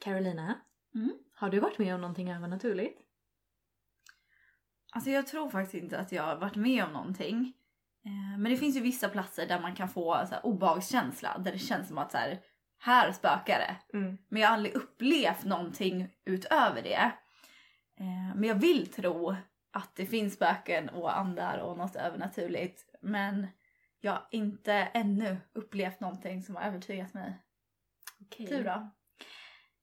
Carolina, Mm. har du varit med om någonting övernaturligt? Alltså jag tror faktiskt inte att jag har varit med om någonting. Eh, Men det finns ju vissa platser där man kan få så här, obehagskänsla. Där det känns som att så här, här spökar det. Mm. Men jag har aldrig upplevt någonting utöver det. Eh, Men jag vill tro att det finns spöken och andar och något övernaturligt. Men jag har inte ännu upplevt någonting som har övertygat mig. Okej. Du då?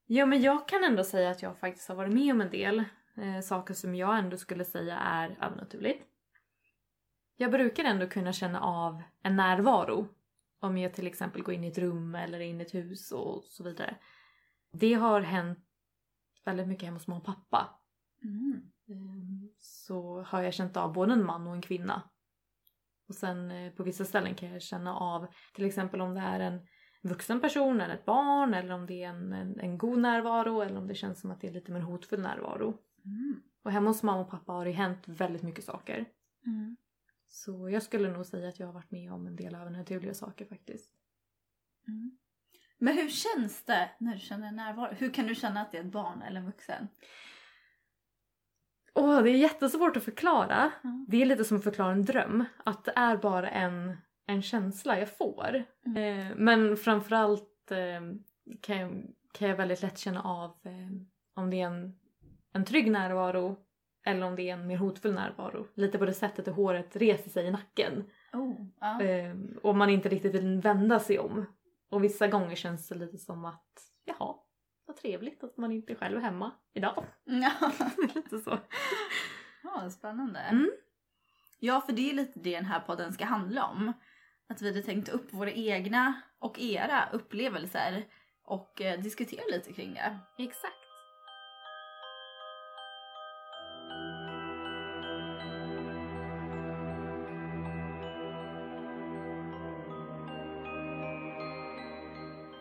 Ja men jag kan ändå säga att jag faktiskt har varit med om en del eh, saker som jag ändå skulle säga är övernaturligt. Jag brukar ändå kunna känna av en närvaro om jag till exempel går in i ett rum eller in i ett hus och så vidare. Det har hänt väldigt mycket hemma hos mamma och pappa. Mm. Eh, Så har jag känt av både en man och en kvinna. Och sen eh, på vissa ställen kan jag känna av till exempel om det är en vuxen person eller ett barn eller om det är en, en, en god närvaro eller om det känns som att det är lite mer hotfull närvaro. Mm. Och hemma hos mamma och pappa har det hänt väldigt mycket saker. Mm. Så jag skulle nog säga att jag har varit med om en del övernaturliga saker faktiskt. Mm. Men hur känns det när du känner närvaro? Hur kan du känna att det är ett barn eller en vuxen? Åh, det är jättesvårt att förklara. Det är lite som att förklara en dröm. Att det är bara en, en känsla jag får. Mm. Eh, men framförallt eh, kan, jag, kan jag väldigt lätt känna av eh, om det är en, en trygg närvaro eller om det är en mer hotfull närvaro. Lite på det sättet hur håret reser sig i nacken. Oh, ja. Eh, och man inte riktigt vill vända sig om. Och vissa gånger känns det lite som att jaha, vad trevligt att man inte är själv hemma idag. Ja. lite så. ja, spännande. Mm. Ja, för det är lite det den här podden ska handla om. Att vi hade tänkt upp våra egna och era upplevelser och eh, diskutera lite kring det. Exakt.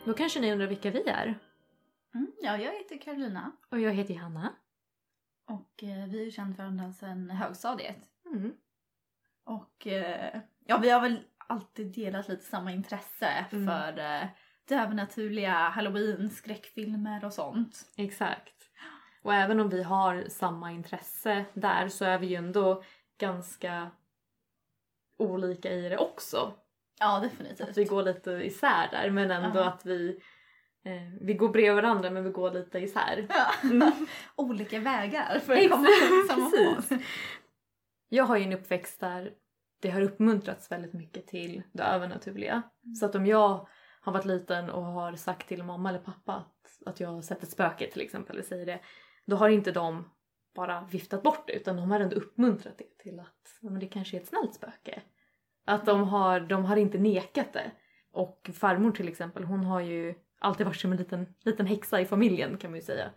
Då kanske ni undrar vilka vi är. Mm. Ja, jag heter Carolina Och jag heter Johanna. och eh, vi har känt varandra sedan högstadiet. Mm. Och eh, ja, vi har väl alltid delat lite samma intresse Mm. för eh, det övernaturliga, halloween, skräckfilmer och sånt. Exakt. Och även om vi har samma intresse där så är vi ju ändå ganska olika i det också. Ja, Att definitivt. vi går lite isär där men ändå Ja. att vi, eh, vi går bredvid varandra men vi går lite isär. Ja. Mm. Olika vägar för att komma till samma mål. Jag har ju en uppväxt där det har uppmuntrats väldigt mycket till det övernaturliga. Mm. Så att om jag har varit liten och har sagt till mamma eller pappa att, att jag har sett ett spöke till exempel, eller säger det, då har inte de bara viftat bort det utan de har ändå uppmuntrat det till att men det kanske är ett snällt spöke. Att de har, de har inte nekat det. Och farmor till exempel, hon har ju alltid varit som en liten, liten häxa i familjen kan man ju säga.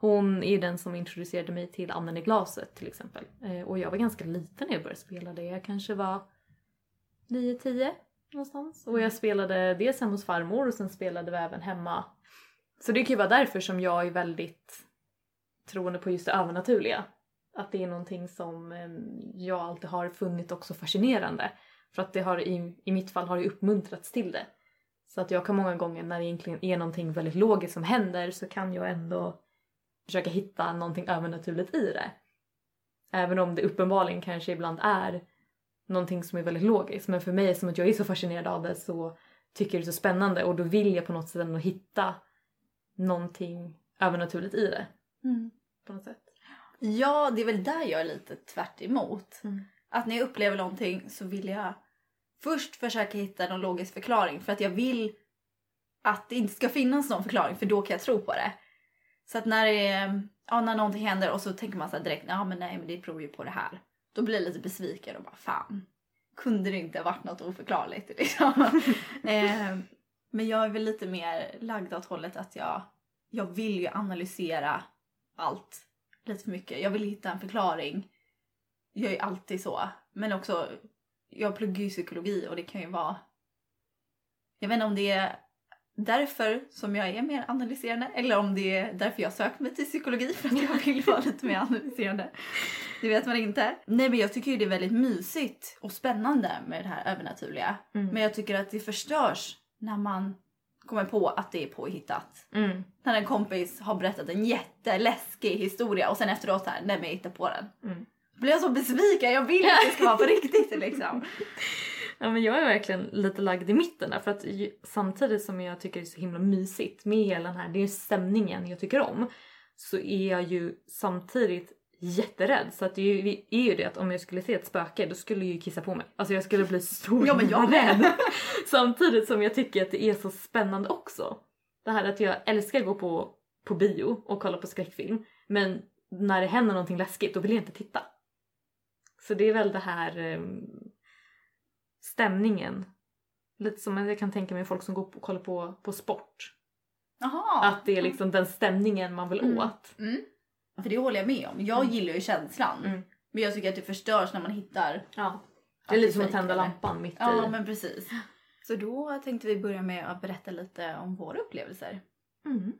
Hon är den som introducerade mig till Anden i glaset till exempel. Eh, och jag var ganska liten när jag började spela det. Jag kanske var 9-10 någonstans. Och jag spelade dels hemma hos farmor och sen spelade vi även hemma. Så det kan ju vara därför som jag är väldigt troende på just det övernaturliga. Att det är någonting som eh, jag alltid har funnit också fascinerande. För att det har i, i mitt fall har det uppmuntrats till det. Så att jag kan många gånger när det egentligen är någonting väldigt logiskt som händer så kan jag ändå försöka hitta någonting övernaturligt i det. Även om det uppenbarligen kanske ibland är någonting som är väldigt logiskt. Men för mig, som att jag är så fascinerad av det, så tycker det är så spännande och då vill jag på något sätt ändå hitta någonting övernaturligt i det. Mm. På något sätt. Ja, det är väl där jag är lite tvärt emot. Mm. Att när jag upplever någonting så vill jag först försöka hitta någon logisk förklaring för att jag vill att det inte ska finnas någon förklaring för då kan jag tro på det. Så att när, det, är- ja, när någonting händer och så tänker man så direkt, ja men nej men det beror ju på det här. Då blir jag lite besviken och bara fan, kunde det inte ha varit något oförklarligt liksom. eh, men jag är väl lite mer lagd åt hållet att jag, jag vill ju analysera allt lite för mycket. Jag vill hitta en förklaring. Jag är alltid så. Men också, jag pluggar ju psykologi och det kan ju vara... Jag vet inte om det är därför som jag är mer analyserande eller om det är därför jag sökt mig till psykologi för att jag vill vara lite mer analyserande. Det vet man inte. Nej men jag tycker ju det är väldigt mysigt och spännande med det här övernaturliga. Mm. Men jag tycker att det förstörs när man kommer på att det är påhittat. Mm. När en kompis har berättat en jätteläskig historia och sen efteråt så här, nej men jag hittar på den. Mm. Då blir jag så besviken, jag vill att det ska vara på riktigt liksom. Ja, men jag är verkligen lite lagd i mitten där för att samtidigt som jag tycker det är så himla mysigt med hela den här, det är stämningen jag tycker om, så är jag ju samtidigt jätterädd så att det är ju, är ju det att om jag skulle se ett spöke då skulle jag ju kissa på mig. Alltså jag skulle bli så Ja, men jag rädd. Samtidigt som jag tycker att det är så spännande också. Det här att jag älskar att gå på, på bio och kolla på skräckfilm men när det händer någonting läskigt då vill jag inte titta. Så det är väl det här ehm, stämningen. Lite som jag kan tänka mig folk som går på, kollar på, på sport. Jaha. Att det är liksom den stämningen man vill Mm. åt. Mm. För det håller jag med om. Jag Mm. gillar ju känslan. Mm. Men jag tycker att det förstörs när man hittar... Ja. Det är lite som att tända eller? lampan mitt Ja i. men precis. Så då tänkte vi börja med att berätta lite om våra upplevelser. Mm.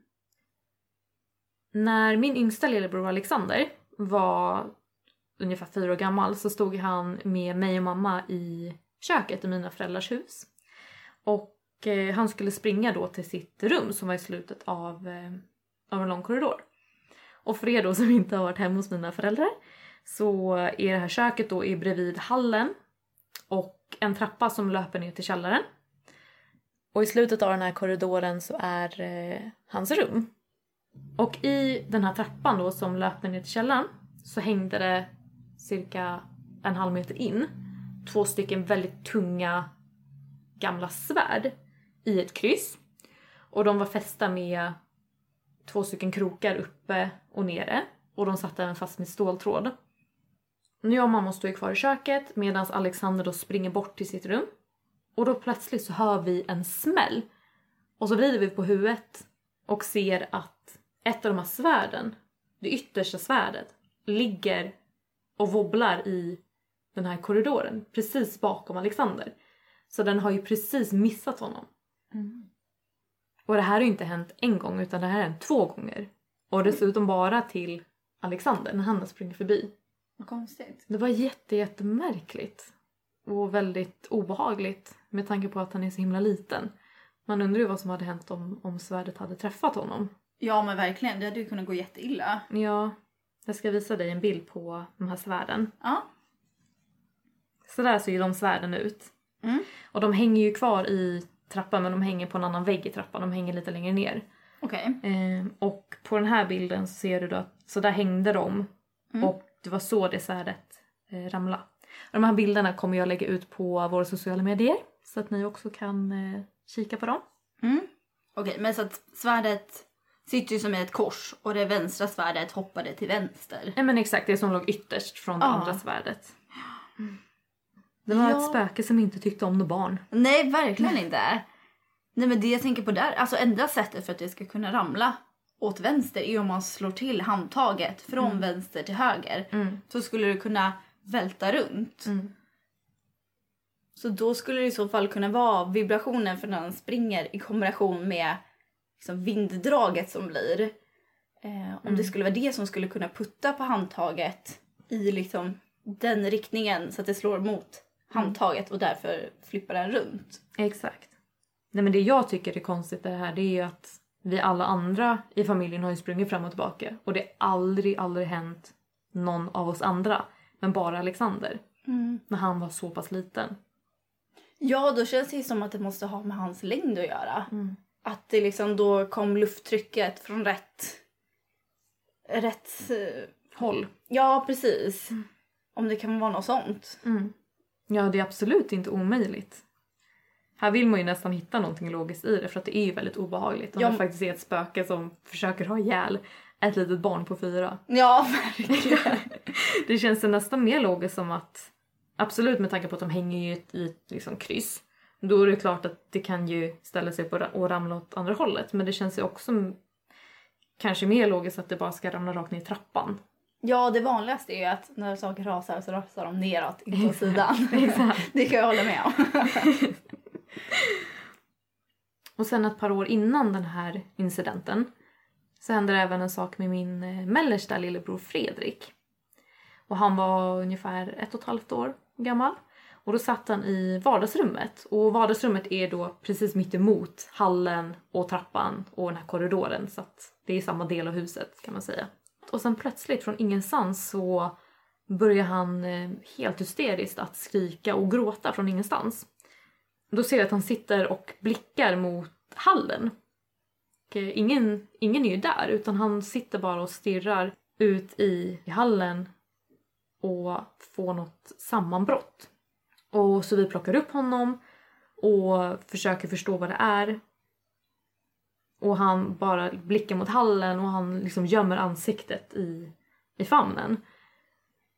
När min yngsta lillebror Alexander var ungefär fyra år gammal så stod han med mig och mamma i köket i mina föräldrars hus. Och eh, han skulle springa då till sitt rum som var i slutet av, eh, av en lång korridor. Och för er då som inte har varit hemma hos mina föräldrar så är det här köket då är bredvid hallen och en trappa som löper ner till källaren. Och i slutet av den här korridoren så är eh, hans rum. Och i den här trappan då som löper ner till källaren så hängde det cirka en halv meter in två stycken väldigt tunga gamla svärd i ett kryss. Och de var fästa med två stycken krokar uppe och nere. Och de satt även fast med ståltråd. Nu jag och mamma står kvar i köket medan Alexander då springer bort till sitt rum. Och då plötsligt så hör vi en smäll. Och så vrider vi på huvudet och ser att ett av de här svärden, det yttersta svärdet, ligger och wobblar i den här korridoren precis bakom Alexander. Så den har ju precis missat honom. Och det här har ju inte hänt en gång utan det här har hänt två gånger. Och dessutom bara till Alexander när han har sprungit förbi. Vad konstigt. Det var jätte, jättemärkligt. Och väldigt obehagligt med tanke på att han är så himla liten. Man undrar ju vad som hade hänt om, om svärdet hade träffat honom. Ja men verkligen, det hade ju kunnat gå jätteilla. Ja, jag ska visa dig en bild på de här svärden. Ja. Så där ser ju de svärden ut. Mm. Och de hänger ju kvar i trappan men de hänger på en annan vägg i trappan. De hänger lite längre ner. Okej. Eh, och på den här bilden så ser du då att så där hängde de. Mm. Och det var så det svärdet eh, ramlade. De här bilderna kommer jag lägga ut på våra sociala medier. Så att ni också kan eh, kika på dem. Mm. Okej, men så att svärdet sitter ju som i ett kors och det vänstra svärdet hoppade till vänster. Nej men exakt, det som låg ytterst från det Ja. andra svärdet. Det var Ja. ett spöke som inte tyckte om några barn. Nej, verkligen inte. Nej men det jag tänker på där, alltså enda sättet för att det ska kunna ramla åt vänster är om man slår till handtaget från vänster till höger. Mm. Så skulle det kunna välta runt. Mm. Så då skulle det i så fall kunna vara vibrationen för när den springer i kombination med liksom vinddraget som blir. Eh, om det skulle vara det som skulle kunna putta på handtaget i liksom den riktningen så att det slår mot handtaget och därför flippar den runt. Exakt. Nej men det jag tycker är konstigt det här det är ju att vi alla andra i familjen har ju sprungit fram och tillbaka och det har aldrig, aldrig hänt någon av oss andra. Men bara Alexander. När han var så pass liten. Ja, då känns det som att det måste ha med hans längd att göra. Mm. Att det liksom då kom lufttrycket från rätt... Rätt... eh, Håll. Ja, precis. Om det kan vara något sånt. Mm. Ja det är absolut inte omöjligt. Här vill man ju nästan hitta någonting logiskt i det för att det är ju väldigt obehagligt. Om Ja. det faktiskt är ett spöke som försöker ha ihjäl ett litet barn på fyra. Ja, verkligen. Det känns ju nästan mer logiskt som att absolut med tanke på att de hänger ju i ett, liksom kryss. Då är det klart att det kan ju ställa sig på ra- och ramla åt andra hållet. Men det känns ju också kanske mer logiskt att det bara ska ramla rakt ner i trappan. Ja, det vanligaste är ju att när saker rasar så rasar de neråt, inte åt sidan. Det kan jag hålla med om. Och sen ett par år innan den här incidenten så hände det även en sak med min eh, mellersta lillebror Fredrik. Och han var ungefär ett och ett halvt år gammal. Och då satt han i vardagsrummet och vardagsrummet är då precis mitt emot hallen och trappan och den här korridoren så att det är samma del av huset kan man säga. Och sen plötsligt från ingenstans så börjar han eh, helt hysteriskt att skrika och gråta från ingenstans. Då ser jag att han sitter och blickar mot hallen. Och eh, ingen, ingen är ju där utan han sitter bara och stirrar ut i, i hallen och får något sammanbrott. Och så vi plockar upp honom och försöker förstå vad det är. Och han bara blickar mot hallen och han liksom gömmer ansiktet i, i famnen.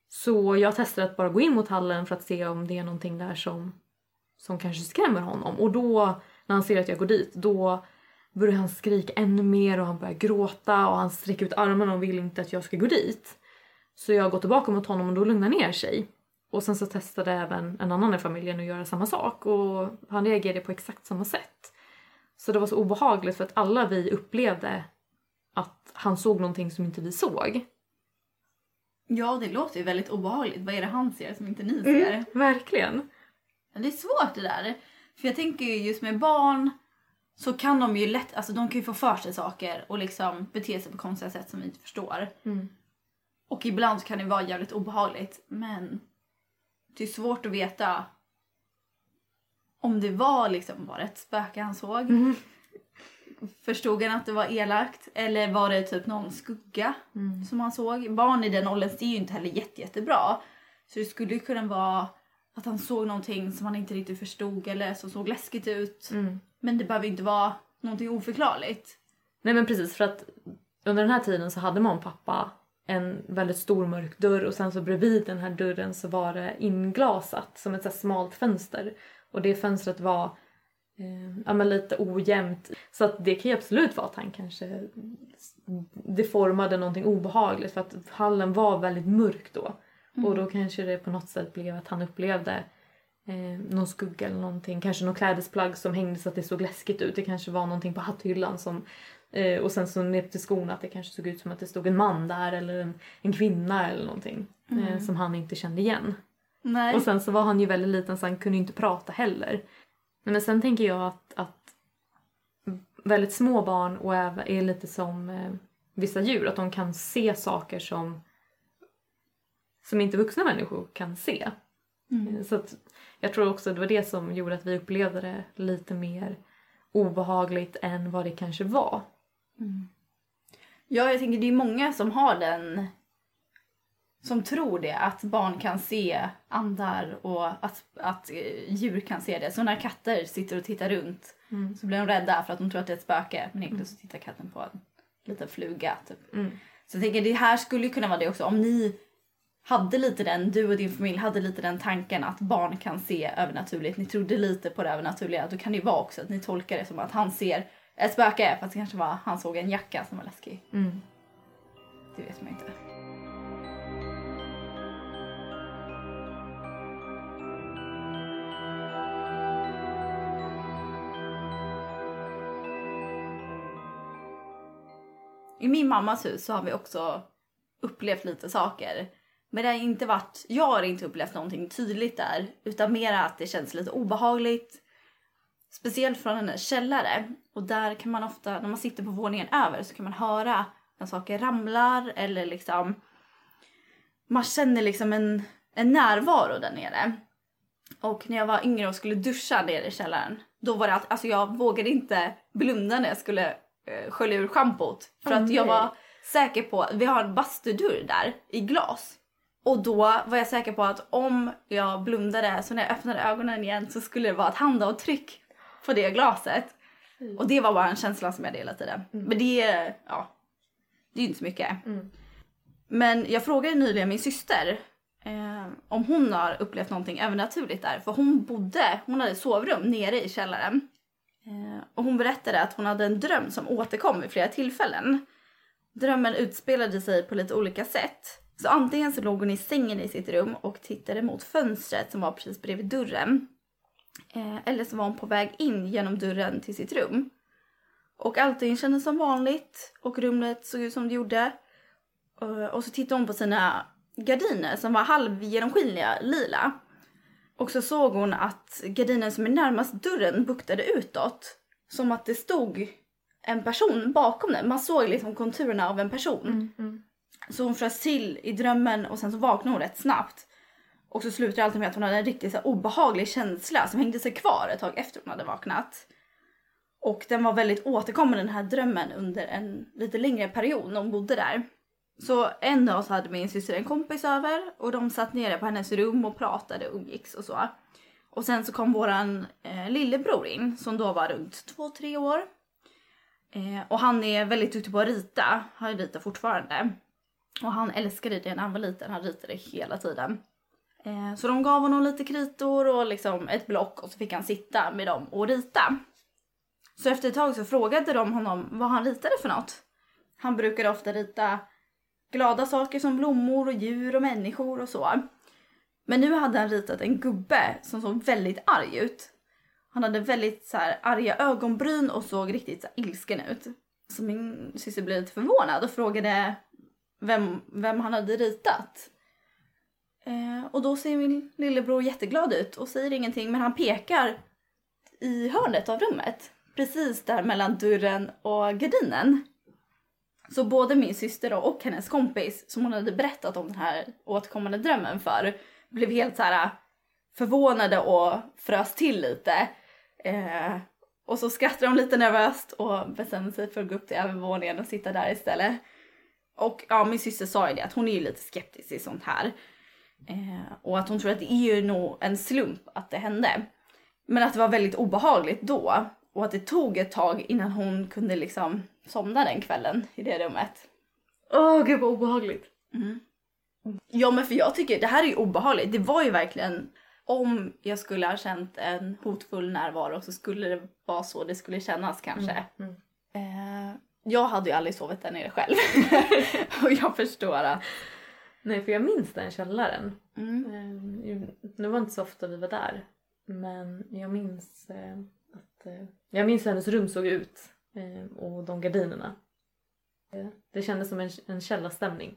Så jag testar att bara gå in mot hallen för att se om det är någonting där som, som kanske skrämmer honom. Och då när han ser att jag går dit då börjar han skrika ännu mer och han börjar gråta och han sträcker ut armarna och vill inte att jag ska gå dit. Så jag går tillbaka mot honom och då lugnar ner sig. Och sen så testade även en annan i familjen att göra samma sak och han reagerade på exakt samma sätt. Så det var så obehagligt för att alla vi upplevde att han såg någonting som inte vi såg. Ja, det låter ju väldigt obehagligt. Vad är det han ser som inte ni ser? Mm, verkligen. Det är svårt det där. För jag tänker ju just med barn så kan de ju lätt, alltså de kan ju få för sig saker och liksom bete sig på konstiga sätt som vi inte förstår. Mm. Och ibland så kan det vara jävligt obehagligt men det är svårt att veta om det var liksom bara ett spöke han såg. Mm. Förstod han att det var elakt? Eller var det typ någon skugga Mm. som han såg? Barn i den åldern ser ju inte heller jätte, jättebra. Så det skulle ju kunna vara att han såg någonting som han inte riktigt förstod eller som såg läskigt ut. Mm. Men det behöver inte vara någonting oförklarligt. Nej men precis för att under den här tiden så hade och pappa en väldigt stor mörk dörr och sen så bredvid den här dörren så var det inglasat som ett så smalt fönster. Och det fönstret var eh, ja, men lite ojämnt. Så att det kan ju absolut vara att han kanske deformade någonting obehagligt för att hallen var väldigt mörk då. Och då kanske det på något sätt blev att han upplevde eh, någon skugga eller någonting. Kanske någon klädesplagg som hängde så att det såg läskigt ut. Det kanske var någonting på hatthyllan som eh, och sen så ner till skorna att det kanske såg ut som att det stod en man där eller en, en kvinna eller någonting. Eh, som han inte kände igen. Nej. Och sen så var han ju väldigt liten så han kunde inte prata heller. Men sen tänker jag att, att väldigt små barn och även är lite som eh, vissa djur. Att de kan se saker som, som inte vuxna människor kan se. Mm. Så att jag tror också det var det som gjorde att vi upplevde det lite mer obehagligt än vad det kanske var. Ja, jag tänker det är många som har den... Som tror det, att barn kan se andar och att, att eh, djur kan se det. Så när katter sitter och tittar runt Mm. så blir de rädda för att de tror att det är ett spöke. Men egentligen så tittar katten på en liten fluga. Typ. Mm. Så jag tänker det här skulle ju kunna vara det också. Om ni hade lite den, du och din familj hade lite den tanken att barn kan se övernaturligt. Ni trodde lite på det övernaturliga. Då kan det ju vara också att ni tolkar det som att han ser ett spöke. Fast det kanske var han såg en jacka som var läskig. Mm. Det vet man inte. I min mammas hus så har vi också upplevt lite saker. Men det har inte varit, jag har inte upplevt någonting tydligt där. Utan mer att det känns lite obehagligt. Speciellt från hennes källare. Och där kan man ofta, när man sitter på våningen över så kan man höra när saker ramlar eller liksom... Man känner liksom en, en närvaro där nere. Och när jag var yngre och skulle duscha nere i källaren. Då var det att, alltså jag vågade inte blunda när jag skulle skölja ur schampot. För att jag var säker på, vi har en bastudörr där i glas. Och då var jag säker på att om jag blundade så när jag öppnade ögonen igen så skulle det vara ett handavtryck på det glaset. Och det var bara en känsla som jag hade hela tiden. Men det är, ja, det är ju inte så mycket. Mm. Men jag frågade nyligen min syster eh, om hon har upplevt någonting övernaturligt där. För hon bodde, hon hade sovrum nere i källaren. Eh, och hon berättade att hon hade en dröm som återkom vid flera tillfällen. Drömmen utspelade sig på lite olika sätt. Så antingen så låg hon i sängen i sitt rum och tittade mot fönstret som var precis bredvid dörren. Eh, eller så var hon på väg in genom dörren till sitt rum. Och allting kändes som vanligt och rummet såg ut som det gjorde. Eh, och så tittade hon på sina gardiner som var halvgenomskinliga lila. Och så såg hon att gardinen som är närmast dörren buktade utåt. Som att det stod en person bakom den. Man såg liksom konturerna av en person. Mm, mm. Så hon frös till i drömmen och sen så vaknade hon rätt snabbt. Och så slutade alltid med att hon hade en riktigt så obehaglig känsla som hängde sig kvar ett tag efter hon hade vaknat. Och den var väldigt återkommande den här drömmen under en lite längre period när hon bodde där. Så en dag så hade min syster en kompis över och de satt nere på hennes rum och pratade och umgicks och så. Och sen så kom våran eh, lillebror in som då var runt två, tre år. Eh, och han är väldigt duktig på att rita, han ritar fortfarande. Och han älskade det när han var liten, han ritade hela tiden. Eh, så de gav honom lite kritor och liksom ett block och så fick han sitta med dem och rita. Så efter ett tag så frågade de honom vad han ritade för något. Han brukade ofta rita glada saker som blommor och djur och människor och så. Men nu hade han ritat en gubbe som såg väldigt arg ut. Han hade väldigt så här arga ögonbryn och såg riktigt så här ilsken ut. Så min syster blev lite förvånad och frågade vem, vem han hade ritat. Eh, och då ser min lillebror jätteglad ut och säger ingenting men han pekar i hörnet av rummet. Precis där mellan dörren och gardinen. Så både min syster och hennes kompis som hon hade berättat om den här återkommande drömmen för blev helt så här äh, förvånade och frös till lite. Eh, och så skrattade de lite nervöst och bestämde sig för att gå upp till övervåningen och sitta där istället. Och ja, min syster sa ju det att hon är ju lite skeptisk till sånt här. Eh, och att hon tror att det är ju nog en slump att det hände. Men att det var väldigt obehagligt då. Och att det tog ett tag innan hon kunde liksom somna den kvällen i det rummet. Åh gud vad obehagligt. Ja men för jag tycker det här är ju obehagligt. Det var ju verkligen om jag skulle ha känt en hotfull närvaro så skulle det vara så det skulle kännas kanske. Mm. Eh, jag hade ju aldrig sovit där nere själv. och jag förstår att... Nej för jag minns den källaren. Mm. Eh, Nu var det inte så ofta vi var där. Men jag minns eh, att eh, jag minns hur hennes rum såg ut. Eh, Och de gardinerna. Eh, Det kändes som en, en källarstämning.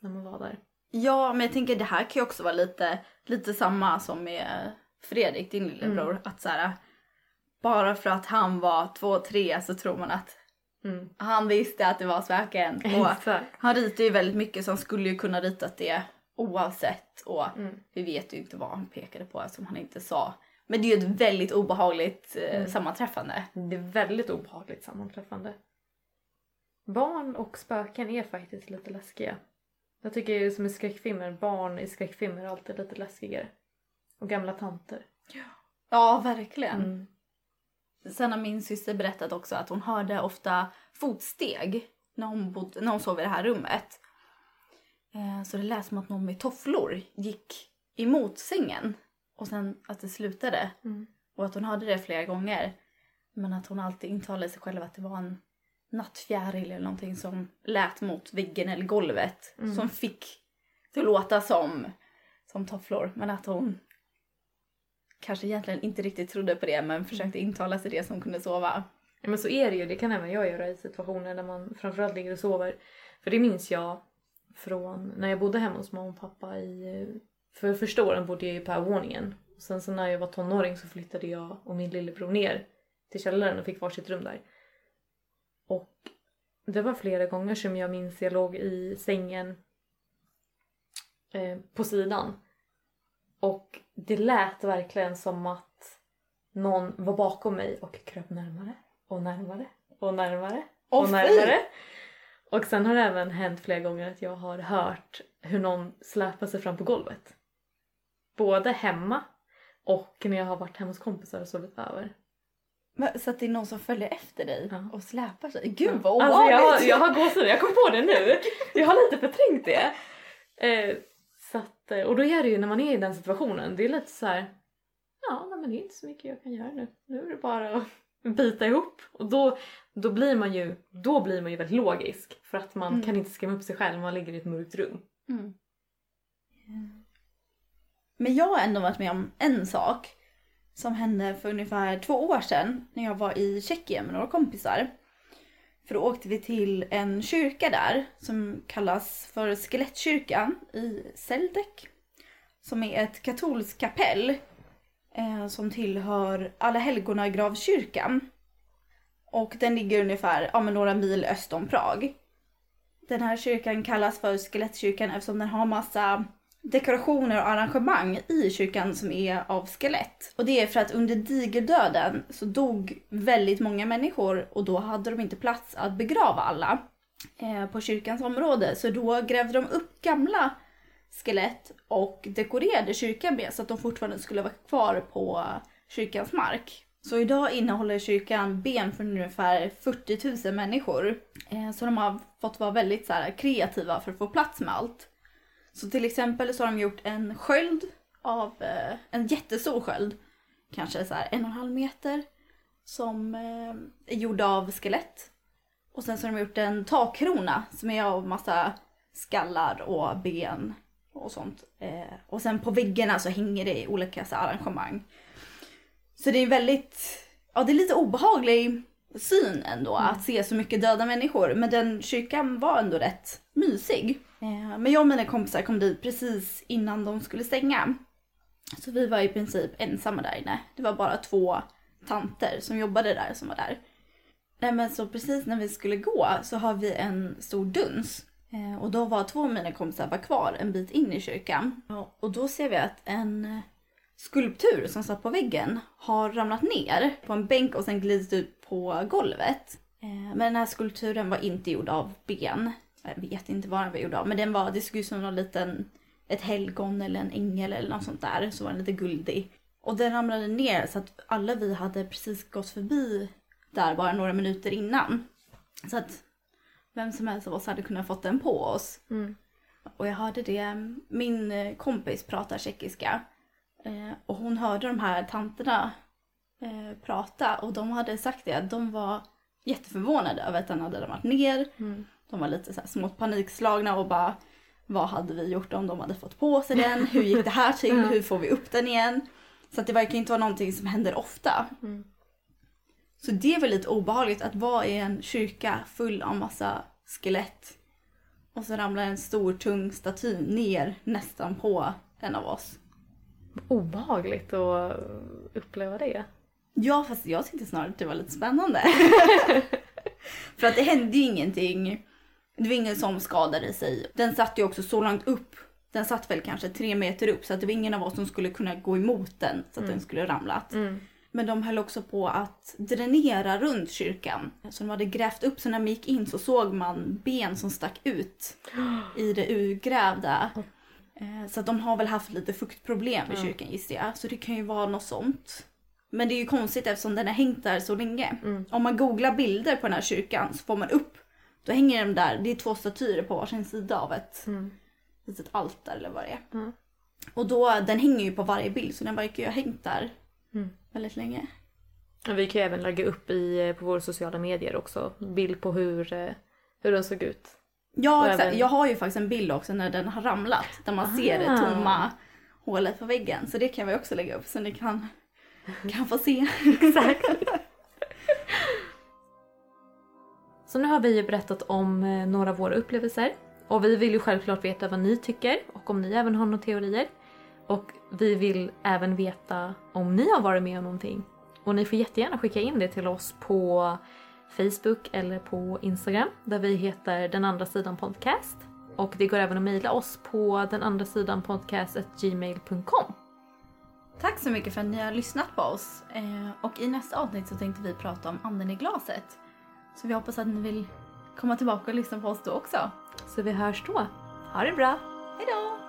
När man var där. Ja men jag tänker det här kan ju också vara lite, lite samma som med Fredrik, din lillebror. Att så här, bara för att han var två, tre så tror man att Mm. han visste att det var spöken. Och han ritar ju väldigt mycket så han skulle ju kunna ritat det oavsett. Och Mm. vi vet ju inte vad han pekade på som han inte sa. Men det är ju ett väldigt obehagligt eh, Mm. sammanträffande. Det är väldigt obehagligt sammanträffande. Barn och spöken är faktiskt lite läskiga. Jag tycker som i skräckfilmer, barn i skräckfilmer är alltid lite läskigare. Och gamla tanter. Ja, verkligen. Mm. Sen har min syster berättat också att hon hörde ofta fotsteg när hon, bodde, när hon sov i det här rummet. Eh, så det lät som att någon med tofflor gick emot sängen. Och sen att det slutade. Mm. Och att hon hörde det flera gånger. Men att hon alltid intalade sig själv att det var en nattfjäril eller någonting som lät mot väggen eller golvet. Mm. Som fick det att låta som, som tofflor. Men att hon kanske egentligen inte riktigt trodde på det men försökte intala sig det som kunde sova. Ja men så är det ju, det kan även jag göra i situationer när man framförallt ligger och sover. För det minns jag från när jag bodde hemma hos mamma och pappa i... För första åren bodde jag ju på övervåningen. Och sen så när jag var tonåring så flyttade jag och min lillebror ner till källaren och fick varsitt rum där. Och det var flera gånger som jag minns jag låg i sängen eh, på sidan. Och det lät verkligen som att någon var bakom mig och kröp närmare och närmare och närmare och fy! närmare. Och sen har det även hänt flera gånger att jag har hört hur någon släpar sig fram på golvet. Både hemma och när jag har varit hemma hos kompisar och sovit över. Men, så att det är någon som följer efter dig Ja. och släpar sig. Gud vad Alltså jag, har, jag har gåshud, jag kom på det nu. Jag har lite förträngt det. Eh, så att, eh, och då är det ju när man är i den situationen, det är lite så här. Ja, nej, men det är inte så mycket jag kan göra nu. Nu är det bara att bita ihop. Och då, då, blir man ju, då blir man ju väldigt logisk. För att man Mm. kan inte skrämma upp sig själv man ligger i ett mörkt rum. Mm. Men jag har ändå varit med om en sak som hände för ungefär två år sedan när jag var i Tjeckien med några kompisar. För då åkte vi till en kyrka där som kallas för Skelettkyrkan i Seldek. som är ett katolskt kapell eh, som tillhör Alla Helgona gravkyrkan. Och den ligger ungefär ja, men några mil öst om Prag. Den här kyrkan kallas för skelettkyrkan eftersom den har massa dekorationer och arrangemang i kyrkan som är av skelett. Och det är för att under digerdöden så dog väldigt många människor och då hade de inte plats att begrava alla eh, på kyrkans område. Så då grävde de upp gamla skelett och dekorerade kyrkan med så att de fortfarande skulle vara kvar på kyrkans mark. Så idag innehåller kyrkan ben för ungefär 40 000 människor. Eh, så de har fått vara väldigt så här, kreativa för att få plats med allt. Så till exempel så har de gjort en sköld av, eh, en jättestor sköld, kanske så här en och en halv meter, som eh, är gjord av skelett. Och sen så har de gjort en takkrona som är av massa skallar och ben och sånt. Eh, och sen på väggarna så hänger det i olika så här, arrangemang. Så det är väldigt, ja det är lite obehaglig syn ändå Mm. att se så mycket döda människor. Men den kyrkan var ändå rätt mysig. Eh, men jag och mina kompisar kom dit precis innan de skulle stänga. Så vi var i princip ensamma där inne. Det var bara två tanter som jobbade där som var där. Nej men så precis när vi skulle gå så har vi en stor duns. Eh, och då var två av mina kompisar var kvar en bit in i kyrkan. Och då ser vi att en skulptur som satt på väggen har ramlat ner på en bänk och sen glidit ut på golvet. Eh, men den här skulpturen var inte gjord av ben. Jag vet inte vad den var gjord av men den var, det såg ut som någon liten, ett helgon eller en ängel eller något sånt där. Så var den lite guldig. Och den ramlade ner så att alla vi hade precis gått förbi där bara några minuter innan. Så att vem som helst av oss hade kunnat fått den på oss. Mm. Och jag hörde det, min kompis pratar tjeckiska. Eh, och hon hörde de här tanterna eh, prata och de hade sagt det att de var jätteförvånade över att den hade ramlat ner. Mm. De var lite så här smått panikslagna och bara vad hade vi gjort om de hade fått på sig den? Hur gick det här till? Hur får vi upp den igen? Så att det verkar inte vara någonting som händer ofta. Mm. Så det är väl lite obehagligt att vara i en kyrka full av massa skelett. Och så ramlar en stor tung staty ner nästan på en av oss. Obehagligt att uppleva det. Ja fast jag tyckte snarare att det var lite spännande. För att det hände ju ingenting. Det var ingen som skadade sig. Den satt ju också så långt upp. Den satt väl kanske tre meter upp så att det var ingen av oss som skulle kunna gå emot den så att den skulle ramlat. Mm. Men de höll också på att dränera runt kyrkan. Så de hade grävt upp så när man gick in så såg man ben som stack ut i det urgrävda. Eh, Så att de har väl haft lite fuktproblem i kyrkan gissar jag. Så det kan ju vara något sånt. Men det är ju konstigt eftersom den har hängt där så länge. Mm. Om man googlar bilder på den här kyrkan så får man upp. Då hänger de där, det är två statyer på varsin sida av ett Mm. litet altare eller vad det är. Mm. Och då, den hänger ju på varje bild så den verkar ju ha hängt där Mm. väldigt länge. Och Vi kan ju även lägga upp i, på våra sociala medier också bild på hur, eh, hur den såg ut. Ja, exakt. även- Jag har ju faktiskt en bild också när den har ramlat. Där man ser det Ah. tomma hålet på väggen. Så det kan vi också lägga upp så ni kan, kan få se. Exakt. Så nu har vi ju berättat om eh, några av våra upplevelser. Och vi vill ju självklart veta vad ni tycker och om ni även har några teorier. Och vi vill även veta om ni har varit med om någonting. Och ni får jättegärna skicka in det till oss på Facebook eller på Instagram där vi heter den andra sidan podcast. Och det går även att mejla oss på den andra sidan podcast@gmail.com. Tack så mycket för att ni har lyssnat på oss. Eh, och i nästa avsnitt så tänkte vi prata om anden i glaset. Så vi hoppas att ni vill komma tillbaka och lyssna på oss då också. Så vi hörs då. Ha det bra! Hejdå!